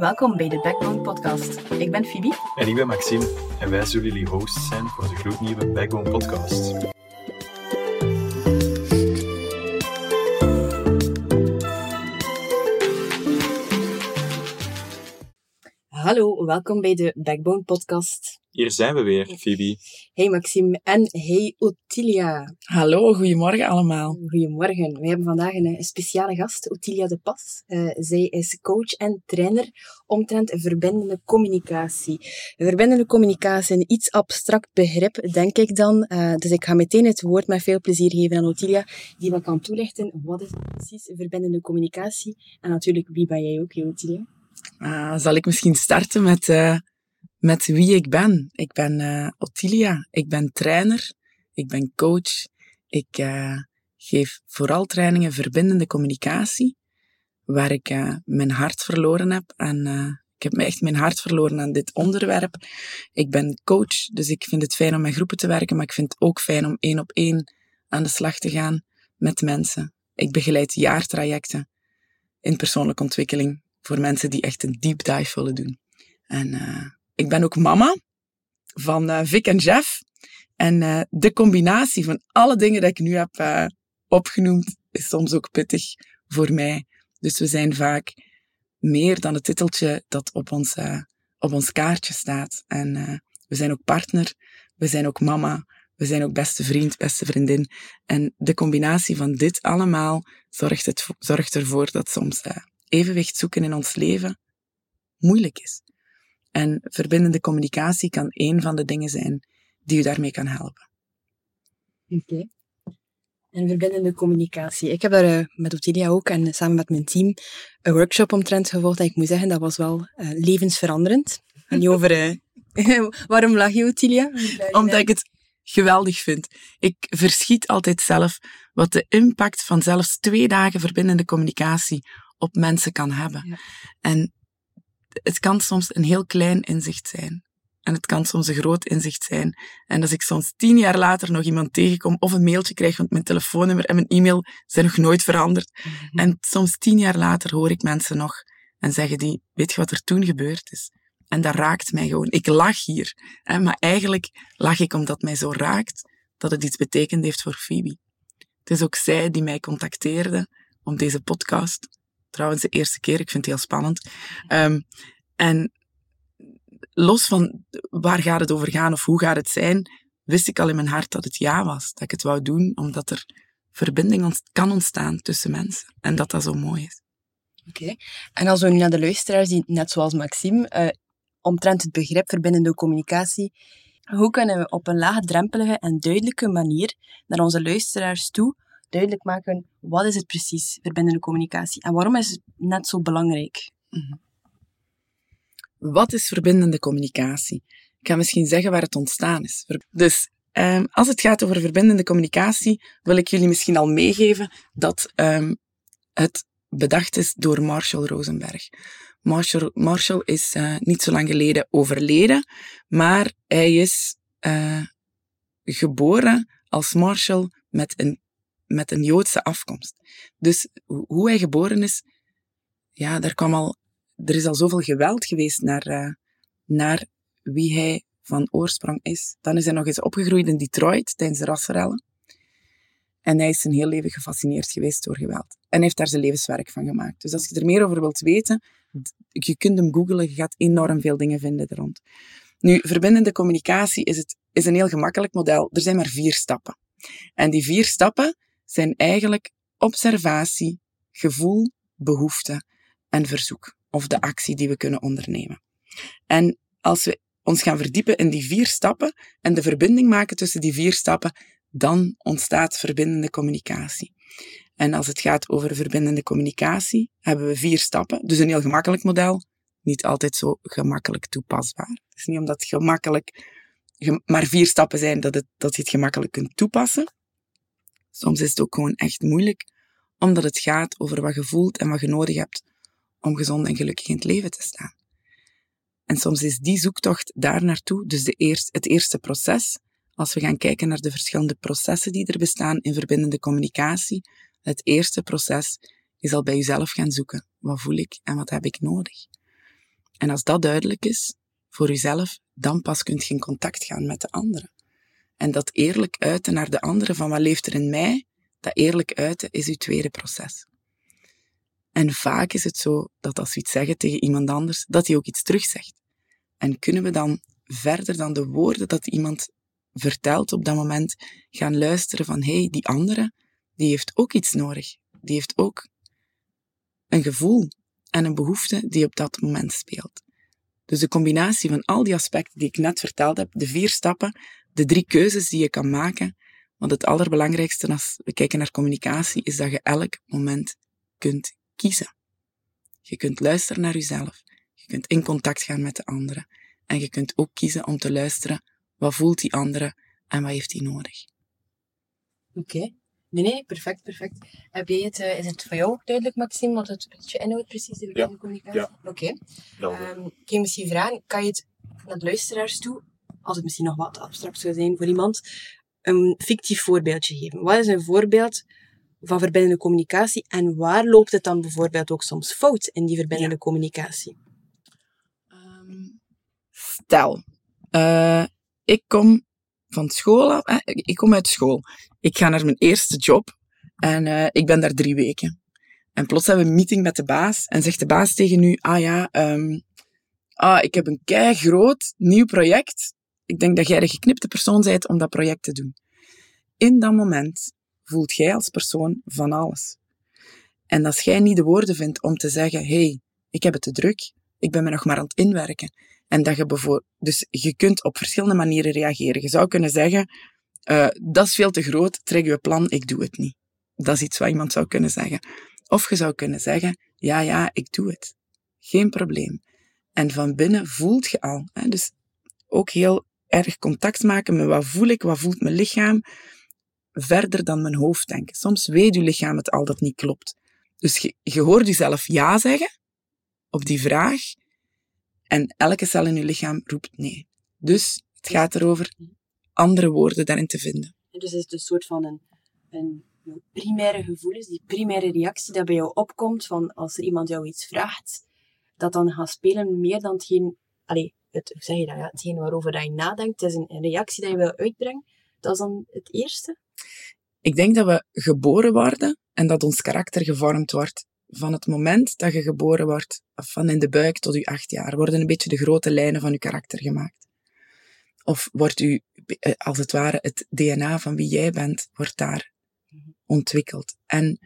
welkom bij de Backbone Podcast. Ik ben Phoebe. En ik ben Maxime. En wij zullen jullie hosts zijn voor de gloednieuwe Backbone Podcast. Hallo, welkom bij de Backbone Podcast. Hier zijn we weer, Phoebe. Hey Maxime en hey Ottilia. Hallo, goedemorgen allemaal. Goedemorgen. We hebben vandaag een, een speciale gast, Ottilia de Pas. Uh, zij is coach en trainer omtrent verbindende communicatie. Verbindende communicatie, een iets abstract begrip, denk ik dan. Uh, dus ik ga meteen het woord met veel plezier geven aan Ottilia, die wat kan toelichten wat is precies verbindende communicatie. En natuurlijk, wie ben jij ook, Ottilia? Uh, zal ik misschien starten met, uh, met wie ik ben? Ik ben uh, Ottilia. Ik ben trainer. Ik ben coach. Ik geef vooral trainingen verbindende communicatie, waar ik mijn hart verloren heb. En ik heb echt mijn hart verloren aan dit onderwerp. Ik ben coach, dus ik vind het fijn om met groepen te werken, maar ik vind het ook fijn om één op één aan de slag te gaan met mensen. Ik begeleid jaartrajecten in persoonlijke ontwikkeling voor mensen die echt een deep dive willen doen. En uh, ik ben ook mama van uh, Vic en Jeff. En uh, de combinatie van alle dingen die ik nu heb opgenoemd is soms ook pittig voor mij. Dus we zijn vaak meer dan het titeltje dat op ons, op ons kaartje staat. En we zijn ook partner, we zijn ook mama, we zijn ook beste vriend, beste vriendin. En de combinatie van dit allemaal zorgt, het, zorgt ervoor dat soms evenwicht zoeken in ons leven moeilijk is. En verbindende communicatie kan een van de dingen zijn die u daarmee kan helpen. Oké. Okay. En verbindende communicatie. Ik heb daar uh, met Ottilia ook en samen met mijn team een workshop omtrent gevolgd. En ik moet zeggen, dat was wel uh, levensveranderend. En niet over... Uh, waarom lach je, Ottilia? Omdat ik het geweldig vind. Ik verschiet altijd zelf wat de impact van zelfs twee dagen verbindende communicatie op mensen kan hebben. Ja. En het kan soms een heel klein inzicht zijn. En het kan soms een groot inzicht zijn. En als ik soms tien jaar later nog iemand tegenkom of een mailtje krijg, want mijn telefoonnummer en mijn e-mail zijn nog nooit veranderd. Mm -hmm. En soms tien jaar later hoor ik mensen nog en zeggen die, weet je wat er toen gebeurd is? En dat raakt mij gewoon. Ik lach hier. Hè, maar eigenlijk lach ik omdat mij zo raakt dat het iets betekend heeft voor Phoebe. Het is ook zij die mij contacteerde om deze podcast trouwens de eerste keer. Ik vind het heel spannend. Um, en los van waar gaat het over gaan of hoe gaat het zijn, wist ik al in mijn hart dat het ja was. Dat ik het wou doen, omdat er verbinding kan ontstaan tussen mensen. En dat dat zo mooi is. Oké. En als we nu naar de luisteraars, die net zoals Maxime, uh, omtrent het begrip verbindende communicatie, hoe kunnen we op een laagdrempelige en duidelijke manier naar onze luisteraars toe duidelijk maken wat is het precies, verbindende communicatie, en waarom is het net zo belangrijk? -hmm. Wat is verbindende communicatie? Ik ga misschien zeggen waar het ontstaan is. Dus um, als het gaat over verbindende communicatie, wil ik jullie misschien al meegeven dat um, het bedacht is door Marshall Rosenberg. Marshall, Marshall is uh, niet zo lang geleden overleden, maar hij is uh, geboren als Marshall met een met een Joodse afkomst. Dus hoe hij geboren is, ja, daar kwam al, er is al zoveel geweld geweest naar, uh, naar wie hij van oorsprong is. Dan is hij nog eens opgegroeid in Detroit tijdens de rassenrellen. En hij is zijn heel leven gefascineerd geweest door geweld. En heeft daar zijn levenswerk van gemaakt. Dus als je er meer over wilt weten, je kunt hem googlen, je gaat enorm veel dingen vinden er. Nu, verbindende communicatie is, het, is een heel gemakkelijk model. Er zijn maar vier stappen. En die vier stappen, zijn eigenlijk observatie, gevoel, behoefte en verzoek. Of de actie die we kunnen ondernemen. En als we ons gaan verdiepen in die vier stappen en de verbinding maken tussen die vier stappen, dan ontstaat verbindende communicatie. En als het gaat over verbindende communicatie, hebben we vier stappen. Dus een heel gemakkelijk model, niet altijd zo gemakkelijk toepasbaar. Het is niet omdat het gemakkelijk maar vier stappen zijn dat, het, dat je het gemakkelijk kunt toepassen. Soms is het ook gewoon echt moeilijk, omdat het gaat over wat je voelt en wat je nodig hebt om gezond en gelukkig in het leven te staan. En soms is die zoektocht daar naartoe, dus de eerst, het eerste proces, als we gaan kijken naar de verschillende processen die er bestaan in verbindende communicatie, het eerste proces is al bij jezelf gaan zoeken. Wat voel ik en wat heb ik nodig? En als dat duidelijk is voor jezelf, dan pas kunt je in contact gaan met de anderen. En dat eerlijk uiten naar de anderen van wat leeft er in mij, dat eerlijk uiten is uw tweede proces. En vaak is het zo dat als we iets zeggen tegen iemand anders, dat hij ook iets terugzegt. En kunnen we dan verder dan de woorden dat iemand vertelt op dat moment gaan luisteren van hé, hey, die andere, die heeft ook iets nodig. Die heeft ook een gevoel en een behoefte die op dat moment speelt. Dus de combinatie van al die aspecten die ik net verteld heb, de vier stappen, de drie keuzes die je kan maken, want het allerbelangrijkste als we kijken naar communicatie is dat je elk moment kunt kiezen. Je kunt luisteren naar jezelf, je kunt in contact gaan met de anderen en je kunt ook kiezen om te luisteren wat voelt die andere en wat heeft die nodig. Oké. Nee, nee, perfect, perfect. Heb jij het, uh, is het voor jou ook duidelijk, Maxime, wat het, je inhoudt precies, de ja. communicatie? Ja. Oké. Okay. Um, ik je misschien vragen, kan je het naar de luisteraars toe, als het misschien nog wat abstract zou zijn voor iemand, een fictief voorbeeldje geven? Wat is een voorbeeld van verbindende communicatie en waar loopt het dan bijvoorbeeld ook soms fout in die verbindende ja. communicatie? Um, stel, uh, ik kom van school af, ik kom uit school. Ik ga naar mijn eerste job en uh, ik ben daar drie weken. En plots hebben we een meeting met de baas en zegt de baas tegen u, ah ja, um, ah, ik heb een kei groot nieuw project. Ik denk dat jij de geknipte persoon bent om dat project te doen. In dat moment voelt jij als persoon van alles. En als jij niet de woorden vindt om te zeggen, hey, ik heb het te druk, ik ben me nog maar aan het inwerken. En dat je bijvoorbeeld, dus je kunt op verschillende manieren reageren. Je zou kunnen zeggen, uh, dat is veel te groot, trek je plan, ik doe het niet. Dat is iets wat iemand zou kunnen zeggen. Of je zou kunnen zeggen, ja, ja, ik doe het. Geen probleem. En van binnen voelt je al. Hè? Dus ook heel erg contact maken met wat voel ik, wat voelt mijn lichaam, verder dan mijn hoofd denken. Soms weet je lichaam het al dat niet klopt. Dus je, je hoort jezelf ja zeggen op die vraag en elke cel in je lichaam roept nee. Dus het gaat erover andere woorden daarin te vinden. Dus het is een soort van een, een primaire gevoel is, die primaire reactie dat bij jou opkomt van als er iemand jou iets vraagt, dat dan gaat spelen meer dan hetgeen, allez, het, hoe zeg je dat, ja, hetgeen waarover dat je nadenkt, het is een, een reactie dat je wil uitbrengen. Dat is dan het eerste? Ik denk dat we geboren worden en dat ons karakter gevormd wordt van het moment dat je geboren wordt, van in de buik tot je acht jaar, worden een beetje de grote lijnen van je karakter gemaakt. Of wordt u, eh, als het ware, het DNA van wie jij bent, wordt daar ontwikkeld. En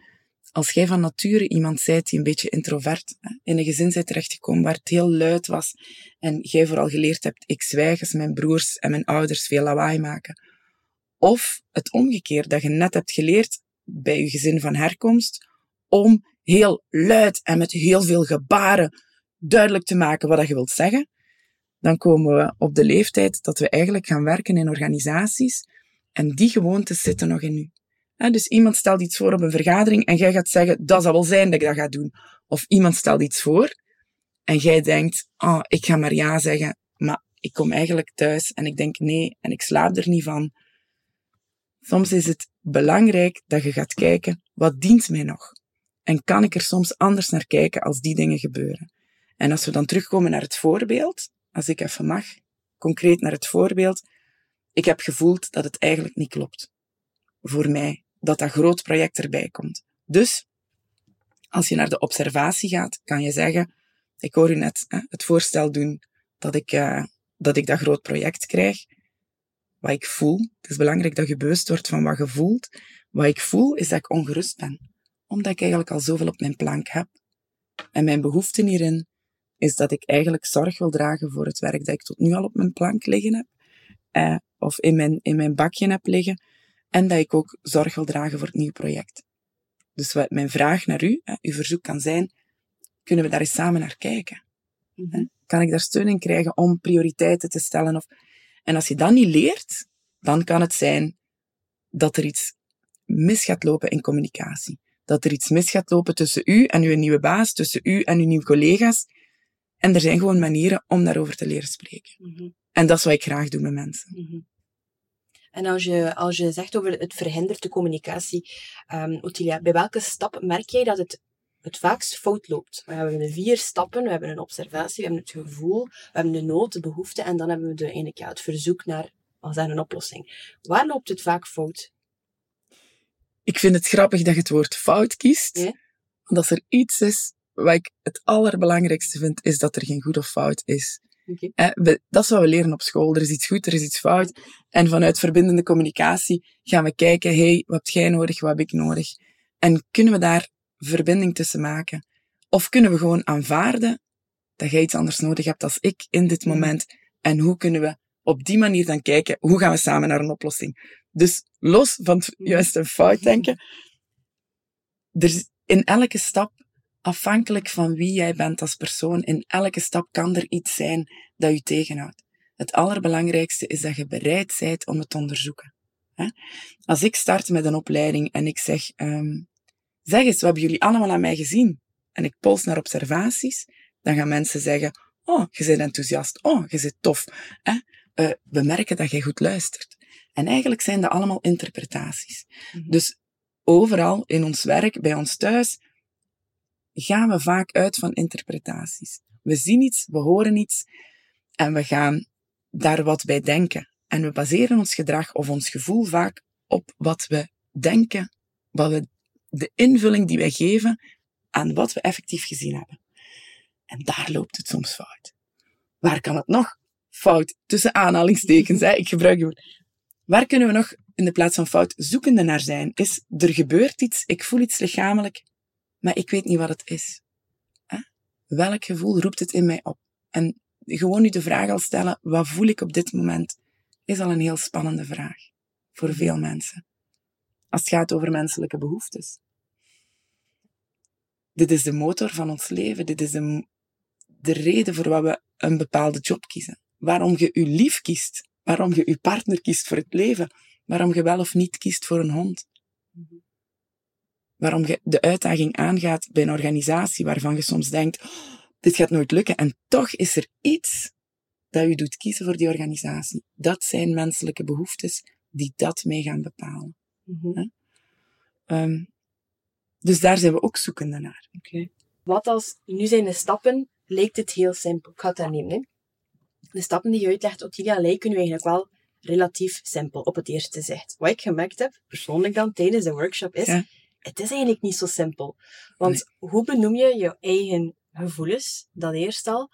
als jij van nature iemand zijt die een beetje introvert, in een gezin bent terechtgekomen waar het heel luid was, en jij vooral geleerd hebt, ik zwijg als mijn broers en mijn ouders veel lawaai maken. Of het omgekeerd, dat je net hebt geleerd bij je gezin van herkomst, om heel luid en met heel veel gebaren duidelijk te maken wat je wilt zeggen, dan komen we op de leeftijd dat we eigenlijk gaan werken in organisaties en die gewoontes zitten nog in u. dus iemand stelt iets voor op een vergadering en jij gaat zeggen, dat zal wel zijn dat ik dat ga doen. Of iemand stelt iets voor en jij denkt, oh, ik ga maar ja zeggen, maar ik kom eigenlijk thuis en ik denk nee en ik slaap er niet van. Soms is het belangrijk dat je gaat kijken, wat dient mij nog? En kan ik er soms anders naar kijken als die dingen gebeuren? En als we dan terugkomen naar het voorbeeld, als ik even mag, concreet naar het voorbeeld, ik heb gevoeld dat het eigenlijk niet klopt. Voor mij, dat dat groot project erbij komt. Dus, als je naar de observatie gaat, kan je zeggen, ik hoor u net hè, het voorstel doen dat ik, uh, dat ik dat groot project krijg. Wat ik voel, het is belangrijk dat je bewust wordt van wat je voelt. Wat ik voel, is dat ik ongerust ben omdat ik eigenlijk al zoveel op mijn plank heb. En mijn behoefte hierin is dat ik eigenlijk zorg wil dragen voor het werk dat ik tot nu al op mijn plank liggen heb, eh, of in mijn, in mijn bakje heb liggen, en dat ik ook zorg wil dragen voor het nieuwe project. Dus wat mijn vraag naar u, eh, uw verzoek kan zijn, kunnen we daar eens samen naar kijken? Mm Kan ik daar steun in krijgen om prioriteiten te stellen? Of... En als je dat niet leert, dan kan het zijn dat er iets mis gaat lopen in communicatie dat er iets mis gaat lopen tussen u en uw nieuwe baas, tussen u en uw nieuwe collega's. En er zijn gewoon manieren om daarover te leren spreken. Mhm. En dat is wat ik graag doe met mensen. Mhm. En als je, als je zegt over het verhindert de communicatie, um, Ottilia, bij welke stap merk jij dat het het vaakst fout loopt. We hebben de vier stappen, we hebben een observatie, we hebben het gevoel, we hebben de nood, de behoefte en dan hebben we de, eigenlijk, ja, het verzoek naar als een oplossing. Waar loopt het vaak fout? Ik vind het grappig dat je het woord fout kiest. Ja? Want als er iets is wat ik het allerbelangrijkste vind, is dat er geen goed of fout is. Eh, dat is wat we leren op school. Er is iets goed, er is iets fout. En vanuit verbindende communicatie gaan we kijken, hey, wat heb jij nodig, wat heb ik nodig? En kunnen we daar verbinding tussen maken? Of kunnen we gewoon aanvaarden dat jij iets anders nodig hebt als ik in dit moment? En hoe kunnen we op die manier dan kijken, hoe gaan we samen naar een oplossing? Dus los van het juist een fout denken, er is in elke stap, afhankelijk van wie jij bent als persoon, in elke stap kan er iets zijn dat je tegenhoudt. Het allerbelangrijkste is dat je bereid bent om het te onderzoeken. Als ik start met een opleiding en ik zeg, ehm, zeg eens, wat hebben jullie allemaal aan mij gezien? En ik pols naar observaties, dan gaan mensen zeggen, oh, je bent enthousiast, oh, je bent tof. Hè? Eh, we merken dat jij goed luistert. En eigenlijk zijn dat allemaal interpretaties. Mhm. Dus overal in ons werk, bij ons thuis, gaan we vaak uit van interpretaties. We zien iets, we horen iets en we gaan daar wat bij denken. En we baseren ons gedrag of ons gevoel vaak op wat we denken, wat we, de invulling die wij geven aan wat we effectief gezien hebben. En daar loopt het soms fout. Waar kan het nog fout, tussen aanhalingstekens, hè, ik gebruik het woord. Waar kunnen we nog in de plaats van fout zoekende naar zijn? Is er gebeurt iets, ik voel iets lichamelijk, maar ik weet niet wat het is. Hè? Welk gevoel roept het in mij op? En gewoon nu de vraag al stellen, wat voel ik op dit moment, is al een heel spannende vraag voor veel mensen. Als het gaat over menselijke behoeftes. Dit is de motor van ons leven. Dit is de, de reden voor wat we een bepaalde job kiezen. Waarom je je lief kiest. Waarom je je partner kiest voor het leven. Waarom je wel of niet kiest voor een hond. Waarom je de uitdaging aangaat bij een organisatie waarvan je soms denkt, "Oh, dit gaat nooit lukken. En toch is er iets dat je doet kiezen voor die organisatie. Dat zijn menselijke behoeftes die dat mee gaan bepalen. Mhm. Ehm, dus daar zijn we ook zoekende naar. Wat als, nu zijn de stappen, lijkt het heel simpel. Ik ga het daar nemen. Hè. De stappen die je uitlegt, Ottilia, lijken nu eigenlijk wel relatief simpel op het eerste zicht. Wat ik gemerkt heb, persoonlijk dan, tijdens de workshop, is, Ja. Het is eigenlijk niet zo simpel. Want hoe benoem je je eigen gevoelens, dat eerst al,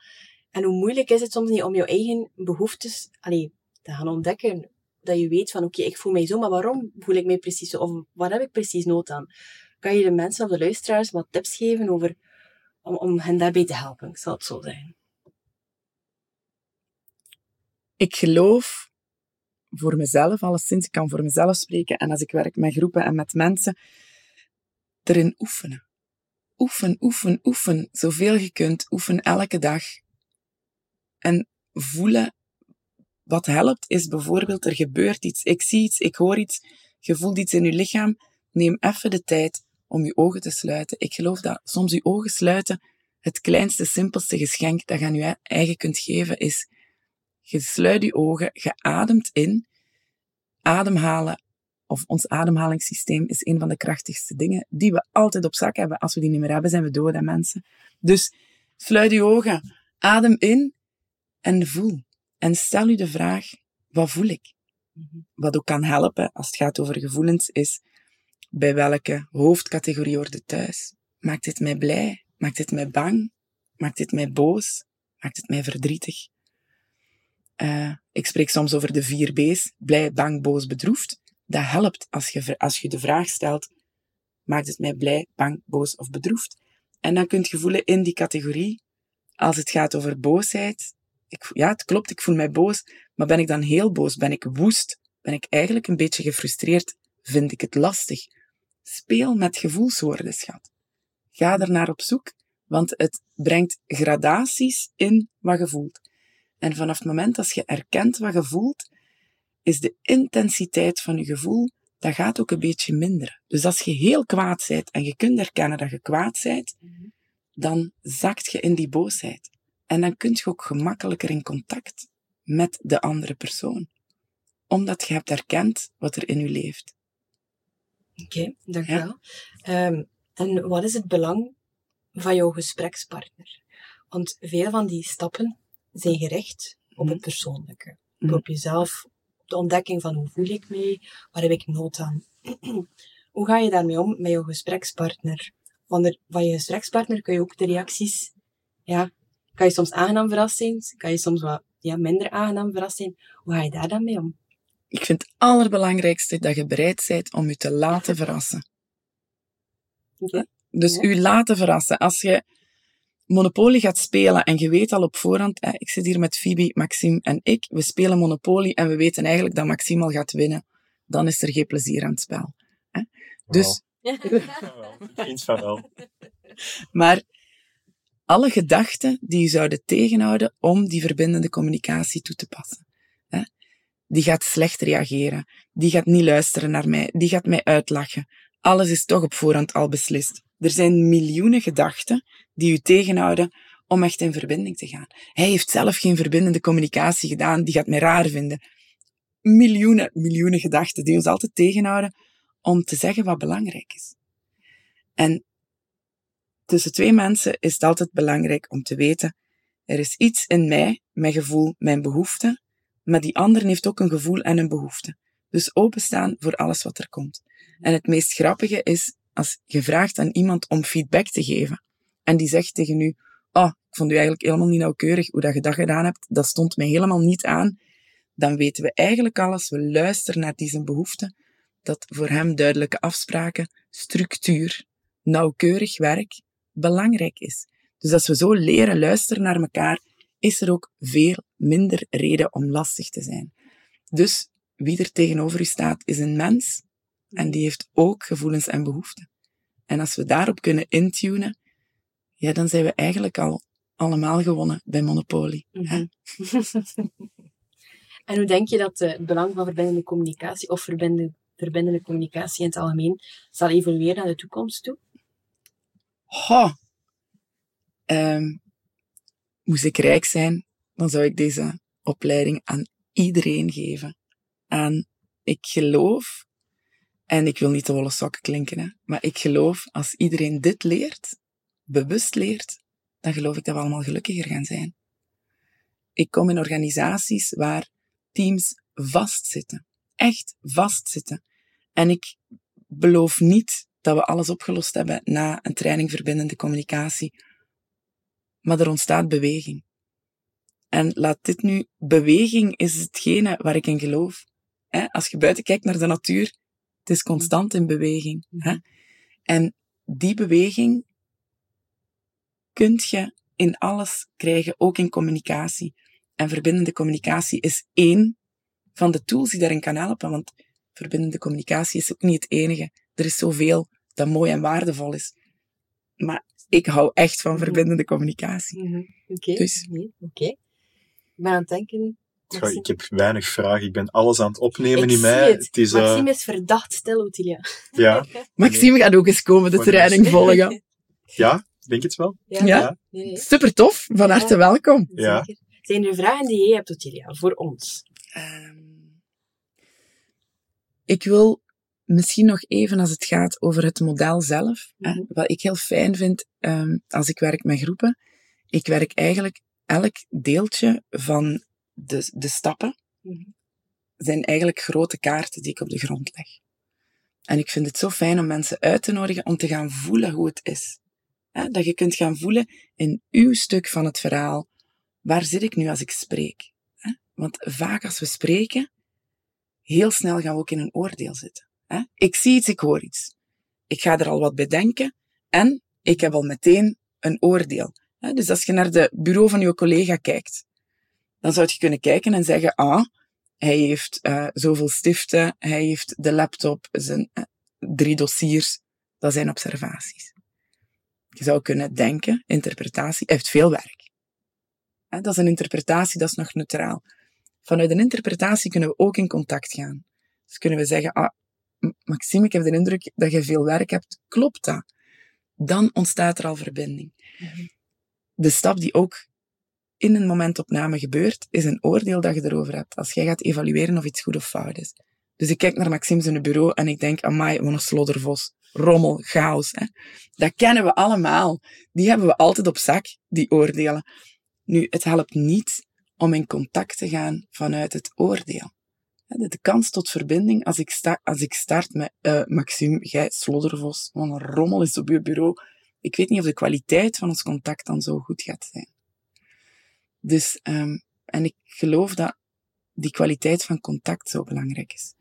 en hoe moeilijk is het soms niet om je eigen behoeftes allee, te gaan ontdekken. Dat je weet van, oké, ik voel mij zo, maar waarom voel ik mij precies zo? Of waar heb ik precies nood aan? Kan je de mensen of de luisteraars wat tips geven over, om, om hen daarbij te helpen? Ik zal het zo zeggen. Ik geloof voor mezelf, alleszins, ik kan voor mezelf spreken, en als ik werk met groepen en met mensen, erin oefenen. Oefen, oefen, oefen, zoveel je kunt. Oefen elke dag. En voelen, wat helpt, is bijvoorbeeld, er gebeurt iets. Ik zie iets, ik hoor iets, je voelt iets in je lichaam. Neem even de tijd om je ogen te sluiten. Ik geloof dat soms je ogen sluiten het kleinste, simpelste geschenk dat je aan je eigen kunt geven is je sluit je ogen, je ademt in. Ademhalen, of ons ademhalingssysteem, is een van de krachtigste dingen die we altijd op zak hebben. Als we die niet meer hebben, zijn we dood, hè, mensen. Dus sluit je ogen, adem in en voel. En stel je de vraag, wat voel ik? Wat ook kan helpen als het gaat over gevoelens is, bij welke hoofdcategorie hoort het thuis? Maakt dit mij blij? Maakt dit mij bang? Maakt dit mij boos? Maakt het mij verdrietig? Uh, ik spreek soms over de vier B's, blij, bang, boos, bedroefd. Dat helpt als je, als je de vraag stelt, maakt het mij blij, bang, boos of bedroefd? En dan kunt je voelen in die categorie, als het gaat over boosheid, ik, ja, het klopt, ik voel mij boos, maar ben ik dan heel boos? Ben ik woest? Ben ik eigenlijk een beetje gefrustreerd? Vind ik het lastig? Speel met gevoelswoorden, schat. Ga er naar op zoek, want het brengt gradaties in wat je voelt. En vanaf het moment dat je erkent wat je voelt, is de intensiteit van je gevoel, dat gaat ook een beetje minderen. Dus als je heel kwaad bent en je kunt erkennen dat je kwaad bent, dan zakt je in die boosheid. En dan kun je ook gemakkelijker in contact met de andere persoon. Omdat je hebt erkend wat er in je leeft. Oké, okay, dankjewel. Ja. Um, en wat is het belang van jouw gesprekspartner. Want veel van die stappen zijn gericht op het persoonlijke. Mhm. Op jezelf, op de ontdekking van hoe voel ik me, waar heb ik nood aan. hoe ga je daarmee om met jouw gesprekspartner? Want er- van je gesprekspartner kun je ook de reacties, ja, kan je soms aangenaam verrast zijn, kan je soms wat ja, minder aangenaam verrast zijn. Hoe ga je daar dan mee om? Ik vind het allerbelangrijkste dat je bereid bent om je te laten verrassen. Dus Ja. u laten verrassen. Als je Monopoly gaat spelen en je weet al op voorhand, eh, ik zit hier met Phoebe, Maxime en ik, we spelen Monopoly en we weten eigenlijk dat Maxime al gaat winnen, dan is er geen plezier aan het spel. Hè? Dus, ik vind van wel. maar alle gedachten die je zouden tegenhouden om die verbindende communicatie toe te passen. Hè? Die gaat slecht reageren. Die gaat niet luisteren naar mij. Die gaat mij uitlachen. Alles is toch op voorhand al beslist. Er zijn miljoenen gedachten die u tegenhouden om echt in verbinding te gaan. Hij heeft zelf geen verbindende communicatie gedaan. Die gaat mij raar vinden. Miljoenen, miljoenen gedachten die ons altijd tegenhouden om te zeggen wat belangrijk is. En tussen twee mensen is het altijd belangrijk om te weten, er is iets in mij, mijn gevoel, mijn behoefte, maar die ander heeft ook een gevoel en een behoefte. Dus openstaan voor alles wat er komt. En het meest grappige is als je vraagt aan iemand om feedback te geven en die zegt tegen u, oh, ik vond u eigenlijk helemaal niet nauwkeurig hoe dat je dat gedaan hebt, dat stond mij helemaal niet aan, dan weten we eigenlijk al als we luisteren naar die zijn behoefte, dat voor hem duidelijke afspraken, structuur, nauwkeurig werk belangrijk is. Dus als we zo leren luisteren naar elkaar, is er ook veel minder reden om lastig te zijn. Dus wie er tegenover u staat, is een mens en die heeft ook gevoelens en behoeften. En als we daarop kunnen intunen, ja, dan zijn we eigenlijk al allemaal gewonnen bij Monopoly. hè? en hoe denk je dat eh, het belang van verbindende communicatie of verbindende, verbindende communicatie in het algemeen zal evolueren naar de toekomst toe? Ho! Ehm, moest ik rijk zijn, dan zou ik deze opleiding aan iedereen geven. Aan, ik geloof, en ik wil niet de wollen sokken klinken, hè, maar ik geloof, als iedereen dit leert, bewust leert, dan geloof ik dat we allemaal gelukkiger gaan zijn. Ik kom in organisaties waar teams vastzitten. Echt vastzitten. En ik beloof niet dat we alles opgelost hebben na een training verbindende communicatie. Maar er ontstaat beweging. En laat dit nu, beweging is hetgene waar ik in geloof. Als je buiten kijkt naar de natuur, het is constant in beweging. Hè? En die beweging kunt je in alles krijgen, ook in communicatie. En verbindende communicatie is één van de tools die daarin kan helpen, want verbindende communicatie is ook niet het enige. Er is zoveel dat mooi en waardevol is. Maar ik hou echt van verbindende communicatie. Oké. Dus. Nee, Oké. Ik ben aan het denken. Ik heb weinig vragen. Ik ben alles aan het opnemen Ik in mij. het. is, eh, Maxime is verdacht stil, Otilia. ja, Maxime gaat ook eens komen de training volgen. ja, ik denk het wel. Ja. Ja. Nee, nee. Super tof, van harte welkom. Ja. Zeker. Zijn er vragen die jij hebt, Otilia, voor ons? Ehm, ik wil misschien nog even als het gaat over het model zelf. hè, Mhm. wat ik heel fijn vind ehm, als ik werk met groepen. Ik werk eigenlijk elk deeltje van de, de stappen. Mhm. zijn eigenlijk grote kaarten die ik op de grond leg. En ik vind het zo fijn om mensen uit te nodigen om te gaan voelen hoe het is. Dat je kunt gaan voelen in uw stuk van het verhaal. Waar zit ik nu als ik spreek? Want vaak als we spreken, heel snel gaan we ook in een oordeel zitten. Ik zie iets, ik hoor iets. Ik ga er al wat bij denken en ik heb al meteen een oordeel. Dus als je naar de bureau van je collega kijkt, dan zou je kunnen kijken en zeggen, ah, hij heeft uh, zoveel stiften, hij heeft de laptop, zijn uh, drie dossiers, dat zijn observaties. Je zou kunnen denken, interpretatie, hij heeft veel werk. Dat is een interpretatie, dat is nog neutraal. Vanuit een interpretatie kunnen we ook in contact gaan. Dus kunnen we zeggen, ah, Maxime, ik heb de indruk dat je veel werk hebt. Klopt dat? Dan ontstaat er al verbinding. Mm-hmm. De stap die ook in een momentopname gebeurt, is een oordeel dat je erover hebt. Als jij gaat evalueren of iets goed of fout is. Dus ik kijk naar Maxime zijn bureau en ik denk, amai, wat een sloddervos. rommel, chaos. Hè. Dat kennen we allemaal. Die hebben we altijd op zak, die oordelen. Nu, het helpt niet om in contact te gaan vanuit het oordeel. De kans tot verbinding, als ik, sta, als ik start met uh, Maxime, jij sloddervos, wat een rommel is op je bureau. Ik weet niet of de kwaliteit van ons contact dan zo goed gaat zijn. Dus, um, en ik geloof dat die kwaliteit van contact zo belangrijk is.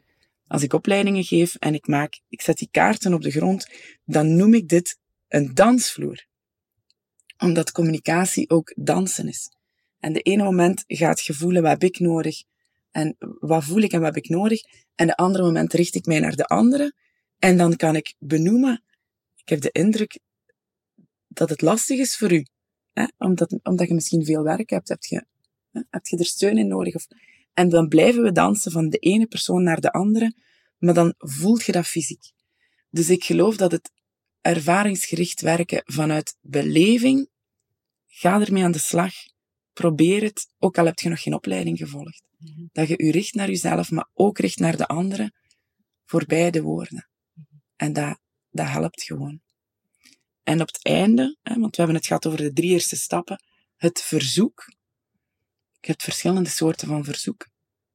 Als ik opleidingen geef en ik maak, ik zet die kaarten op de grond, dan noem ik dit een dansvloer. Omdat communicatie ook dansen is. En de ene moment gaat je voelen, wat heb ik nodig? En wat voel ik en wat heb ik nodig? En de andere moment richt ik mij naar de andere. En dan kan ik benoemen, ik heb de indruk dat het lastig is voor u. Hè? Omdat, omdat je misschien veel werk hebt, heb je, hè? heb je er steun in nodig? Of, en dan blijven we dansen van de ene persoon naar de andere, maar dan voelt je dat fysiek. Dus ik geloof dat het ervaringsgericht werken vanuit beleving, ga ermee aan de slag. Probeer het, ook al heb je nog geen opleiding gevolgd. Mhm. Dat je je richt naar jezelf, maar ook richt naar de anderen, voor beide woorden. Mhm. En dat, dat helpt gewoon. En op het einde, hè, want we hebben het gehad over de drie eerste stappen, het verzoek. Je hebt verschillende soorten van verzoek.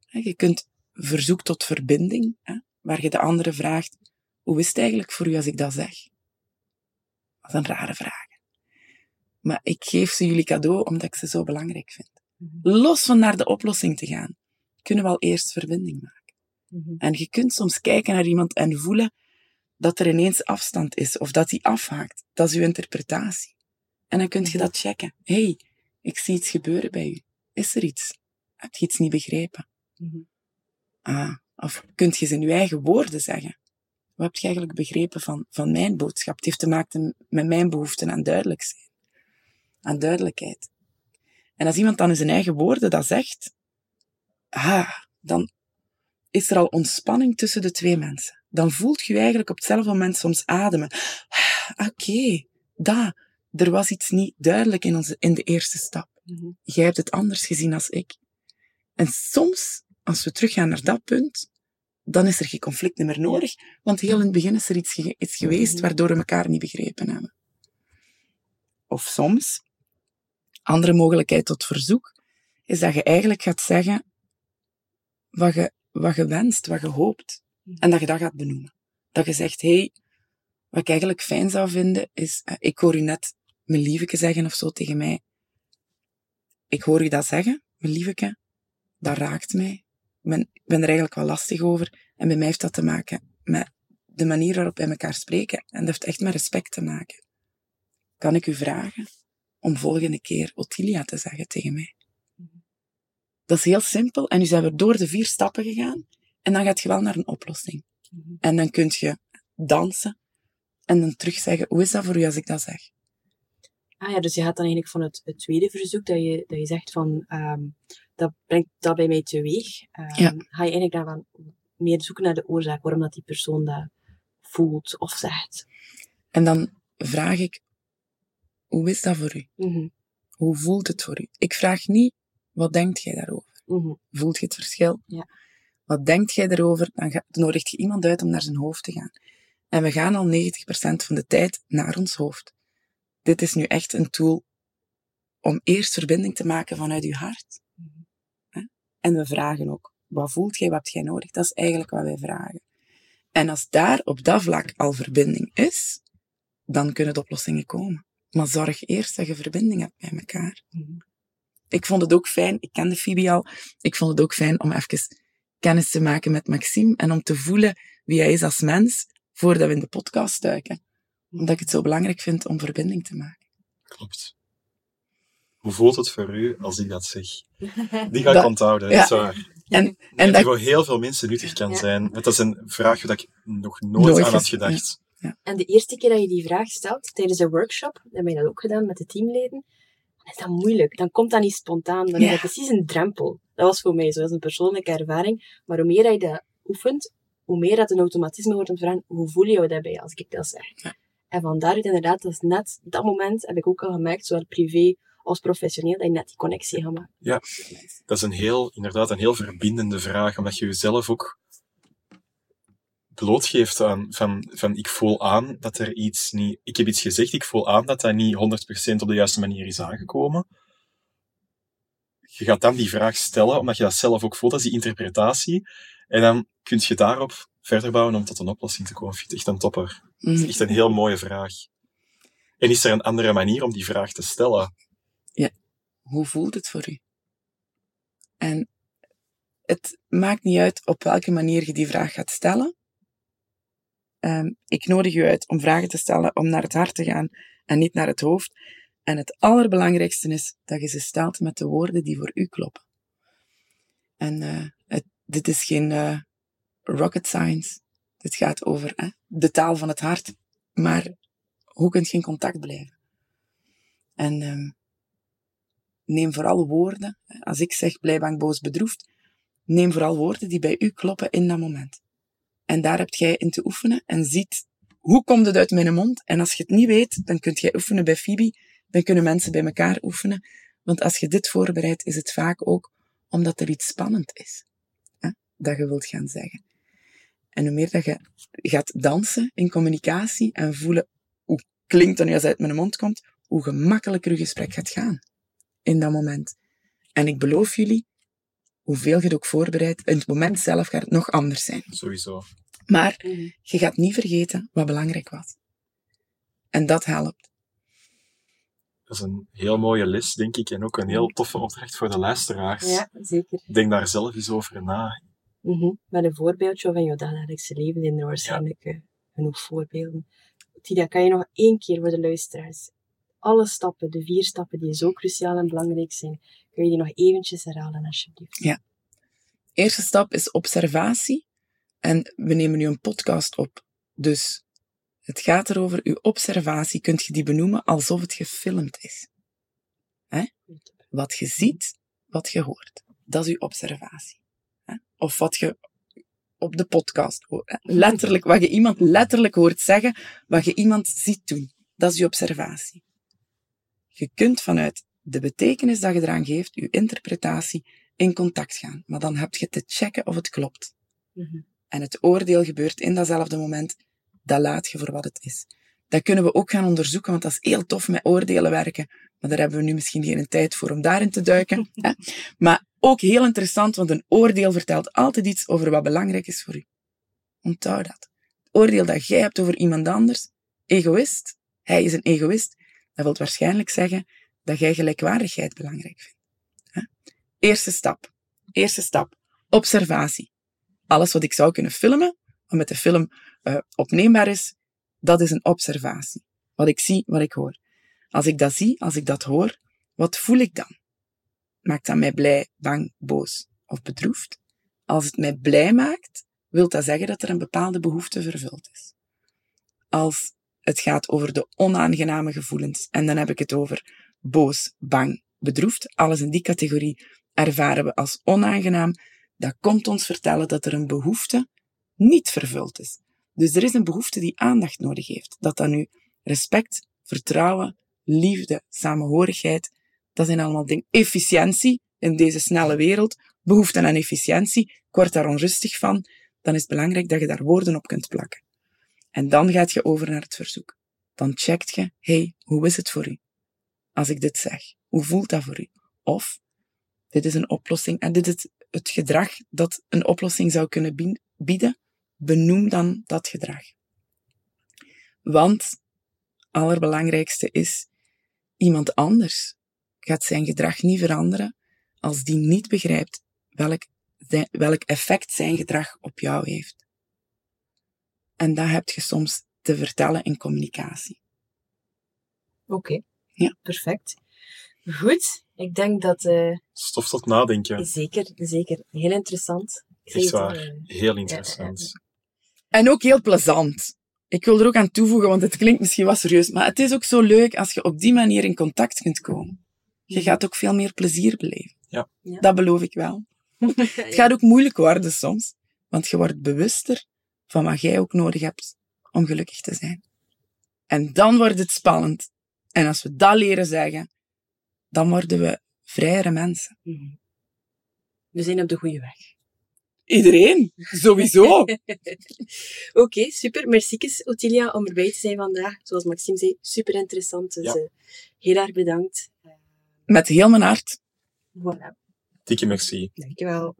Je kunt verzoek tot verbinding, hè, waar je de andere vraagt, hoe is het eigenlijk voor u als ik dat zeg? Dat is een rare vraag. Maar ik geef ze jullie cadeau omdat ik ze zo belangrijk vind. Mhm. Los van naar de oplossing te gaan, kunnen we al eerst verbinding maken. Mhm. En je kunt soms kijken naar iemand en voelen dat er ineens afstand is of dat hij afhaakt. Dat is uw interpretatie. En dan kun je mhm. dat checken. hey, ik zie iets gebeuren bij u. Is er iets? Heb je iets niet begrepen? Ah, of kunt je ze in uw eigen woorden zeggen? Wat heb je eigenlijk begrepen van, van mijn boodschap? Het heeft te maken met mijn behoeften aan duidelijk zijn. Aan duidelijkheid. En als iemand dan in zijn eigen woorden dat zegt, ah, dan is er al ontspanning tussen de twee mensen. Dan voelt je, je eigenlijk op hetzelfde moment soms ademen. Ah, Oké, okay, daar. Er was iets niet duidelijk in, onze, in de eerste stap. Mm Jij hebt het anders gezien als ik. En soms, als we teruggaan naar dat punt, dan is er geen conflict meer nodig, want heel in het begin is er iets, iets geweest mhm. waardoor we elkaar niet begrepen hebben. Of soms, andere mogelijkheid tot verzoek, is dat je eigenlijk gaat zeggen wat je, wat je wenst, wat je hoopt. Mhm. En dat je dat gaat benoemen. Dat je zegt, hé, hey, wat ik eigenlijk fijn zou vinden, is, eh, ik hoor u net mijn lieveke zeggen of zo tegen mij. Ik hoor u dat zeggen, mijn lieveke, dat raakt mij. Ik ben, ben er eigenlijk wel lastig over. En bij mij heeft dat te maken met de manier waarop wij elkaar spreken. En dat heeft echt met respect te maken. Kan ik u vragen om volgende keer Ottilia te zeggen tegen mij? Dat is heel simpel. En nu zijn we door de vier stappen gegaan. En dan gaat je wel naar een oplossing. En dan kun je dansen. En dan terug zeggen, hoe is dat voor u als ik dat zeg? Ah ja, dus je gaat dan eigenlijk van het, het tweede verzoek, dat je, dat je zegt van, um, dat brengt dat bij mij teweeg. Um, ja. Ga je eigenlijk daarvan meer zoeken naar de oorzaak, waarom dat die persoon dat voelt of zegt. En dan vraag ik, hoe is dat voor u? Mm Hoe voelt het voor u? Ik vraag niet, wat denkt jij daarover? Mm Voelt je het verschil? Ja. Wat denkt jij daarover? Dan, ga, nodigt je iemand uit om naar zijn hoofd te gaan. En we gaan al 90% van de tijd naar ons hoofd. Dit is nu echt een tool om eerst verbinding te maken vanuit je hart. En we vragen ook, wat voelt jij, wat heb jij nodig? Dat is eigenlijk wat wij vragen. En als daar op dat vlak al verbinding is, dan kunnen de oplossingen komen. Maar zorg eerst dat je verbinding hebt met elkaar. Ik vond het ook fijn, ik kende Phoebe al, ik vond het ook fijn om even kennis te maken met Maxime en om te voelen wie hij is als mens, voordat we in de podcast duiken. Omdat ik het zo belangrijk vind om verbinding te maken. Klopt. Hoe voelt het voor u als ik dat zeg? Die ga ik dat, onthouden, ja. dat is waar. En, en dat voor heel veel mensen nuttig kan zijn. Dat is een vraag dat ik nog nooit, aan had gedacht. Ja. En de eerste keer dat je die vraag stelt, tijdens een workshop, dan heb je dat ook gedaan met de teamleden, is dat moeilijk. Dan komt dat niet spontaan. Dan is dat precies een drempel. Dat was voor mij zo, dat is een persoonlijke ervaring. Maar hoe meer je dat oefent, hoe meer dat een automatisme wordt om te vragen, hoe voel je je daarbij als ik dat zeg? En vandaar inderdaad, dat is net dat moment, heb ik ook al gemerkt, zowel privé als professioneel, dat je net die connectie gaat maken. Ja, dat is een heel, inderdaad een heel verbindende vraag, omdat je jezelf ook blootgeeft aan, van, van ik voel aan dat er iets niet... Ik heb iets gezegd, ik voel aan dat dat niet 100% op de juiste manier is aangekomen. Je gaat dan die vraag stellen, omdat je dat zelf ook voelt, als die interpretatie. En dan kun je daarop verder bouwen om tot een oplossing te komen. Vind ik echt een topper. Dat is mhm. echt een heel mooie vraag. En is er een andere manier om die vraag te stellen? Ja. Hoe voelt het voor u? En het maakt niet uit op welke manier je die vraag gaat stellen. Ehm, ik nodig u uit om vragen te stellen om naar het hart te gaan en niet naar het hoofd. En het allerbelangrijkste is dat je ze stelt met de woorden die voor u kloppen. En het, dit is geen uh, rocket science. Dit gaat over de taal van het hart. Maar hoe kunt je in contact blijven? En um, neem vooral woorden. Als ik zeg blij, bang, boos, bedroefd, neem vooral woorden die bij u kloppen in dat moment. En daar hebt jij in te oefenen en ziet hoe komt het uit mijn mond. En als je het niet weet, dan kunt jij oefenen bij Phoebe. Dan kunnen mensen bij elkaar oefenen. Want als je dit voorbereidt, is het vaak ook omdat er iets spannend is. Hè, dat je wilt gaan zeggen. En hoe meer dat je gaat dansen in communicatie en voelen hoe klinkt dat nu als het uit mijn mond komt, hoe gemakkelijker je gesprek gaat gaan in dat moment. En ik beloof jullie, hoeveel je het ook voorbereidt, in het moment zelf gaat het nog anders zijn. Sowieso. Maar mhm. je gaat niet vergeten wat belangrijk was. En dat helpt. Dat is een heel mooie les, denk ik, en ook een heel toffe opdracht voor de luisteraars. Ja, zeker. Denk daar zelf eens over na. Mm -hmm. Met een voorbeeldje van jouw dagelijkse leven zijn er waarschijnlijk ja. Eh, genoeg voorbeelden. Tida, kan je nog één keer voor de luisteraars alle stappen, de vier stappen die zo cruciaal en belangrijk zijn, kun je die nog eventjes herhalen, alsjeblieft? Ja. Eerste stap is observatie. En we nemen nu een podcast op. Dus het gaat erover, uw observatie kunt je die benoemen alsof het gefilmd is. Hè? Wat je ziet, wat je hoort. Dat is uw observatie. Hè? Of wat je op de podcast hoort. Letterlijk, wat je iemand letterlijk hoort zeggen, wat je iemand ziet doen. Dat is uw observatie. Je kunt vanuit de betekenis dat je eraan geeft, je interpretatie, in contact gaan. Maar dan heb je te checken of het klopt. Mhm. En het oordeel gebeurt in datzelfde moment. Dat laat je voor wat het is. Dat kunnen we ook gaan onderzoeken, want dat is heel tof met oordelen werken. Maar daar hebben we nu misschien geen tijd voor om daarin te duiken. Maar ook heel interessant, want een oordeel vertelt altijd iets over wat belangrijk is voor u. Onthoud dat. Het oordeel dat jij hebt over iemand anders, egoïst, hij is een egoïst, dat wil waarschijnlijk zeggen dat jij gelijkwaardigheid belangrijk vindt. Eerste stap. Eerste stap. Observatie. Alles wat ik zou kunnen filmen, wat met de film uh, opneembaar is, dat is een observatie. Wat ik zie, wat ik hoor. Als ik dat zie, als ik dat hoor, wat voel ik dan? Maakt dat mij blij, bang, boos of bedroefd? Als het mij blij maakt, wil dat zeggen dat er een bepaalde behoefte vervuld is. Als het gaat over de onaangename gevoelens. En dan heb ik het over boos, bang, bedroefd. Alles in die categorie ervaren we als onaangenaam. Dat komt ons vertellen dat er een behoefte niet vervuld is. Dus er is een behoefte die aandacht nodig heeft. Dat dan nu respect, vertrouwen, liefde, samenhorigheid, dat zijn allemaal dingen. Efficiëntie in deze snelle wereld, behoefte aan efficiëntie. Ik word daar onrustig van. Dan is het belangrijk dat je daar woorden op kunt plakken. En dan gaat je over naar het verzoek. Dan checkt je, hey, hoe is het voor u? Als ik dit zeg, hoe voelt dat voor u? Of, dit is een oplossing en dit is het gedrag dat een oplossing zou kunnen bieden. Benoem dan dat gedrag. Want, allerbelangrijkste is, iemand anders gaat zijn gedrag niet veranderen als die niet begrijpt welk, welk effect zijn gedrag op jou heeft. En dat heb je soms te vertellen in communicatie. Oké, ja. perfect. Goed, ik denk dat... Uh, Stof tot nadenken. Zeker, zeker. Heel interessant. Echt waar, uh, heel interessant. en ook heel plezant. Ik wil er ook aan toevoegen, want het klinkt misschien wat serieus, maar het is ook zo leuk als je op die manier in contact kunt komen. Je gaat ook veel meer plezier beleven. Ja. Dat beloof ik wel. het gaat ook moeilijk worden soms, want je wordt bewuster van wat jij ook nodig hebt om gelukkig te zijn. En dan wordt het spannend. En als we dat leren zeggen, dan worden we vrijere mensen. Mhm. We zijn op de goede weg. Iedereen, sowieso. Oké, super. merci, Ottilia, om erbij te zijn vandaag. Zoals Maxime zei, super interessant. Dus, eh, heel erg bedankt. Met heel mijn hart. Voilà. Dikke merci. Dankjewel.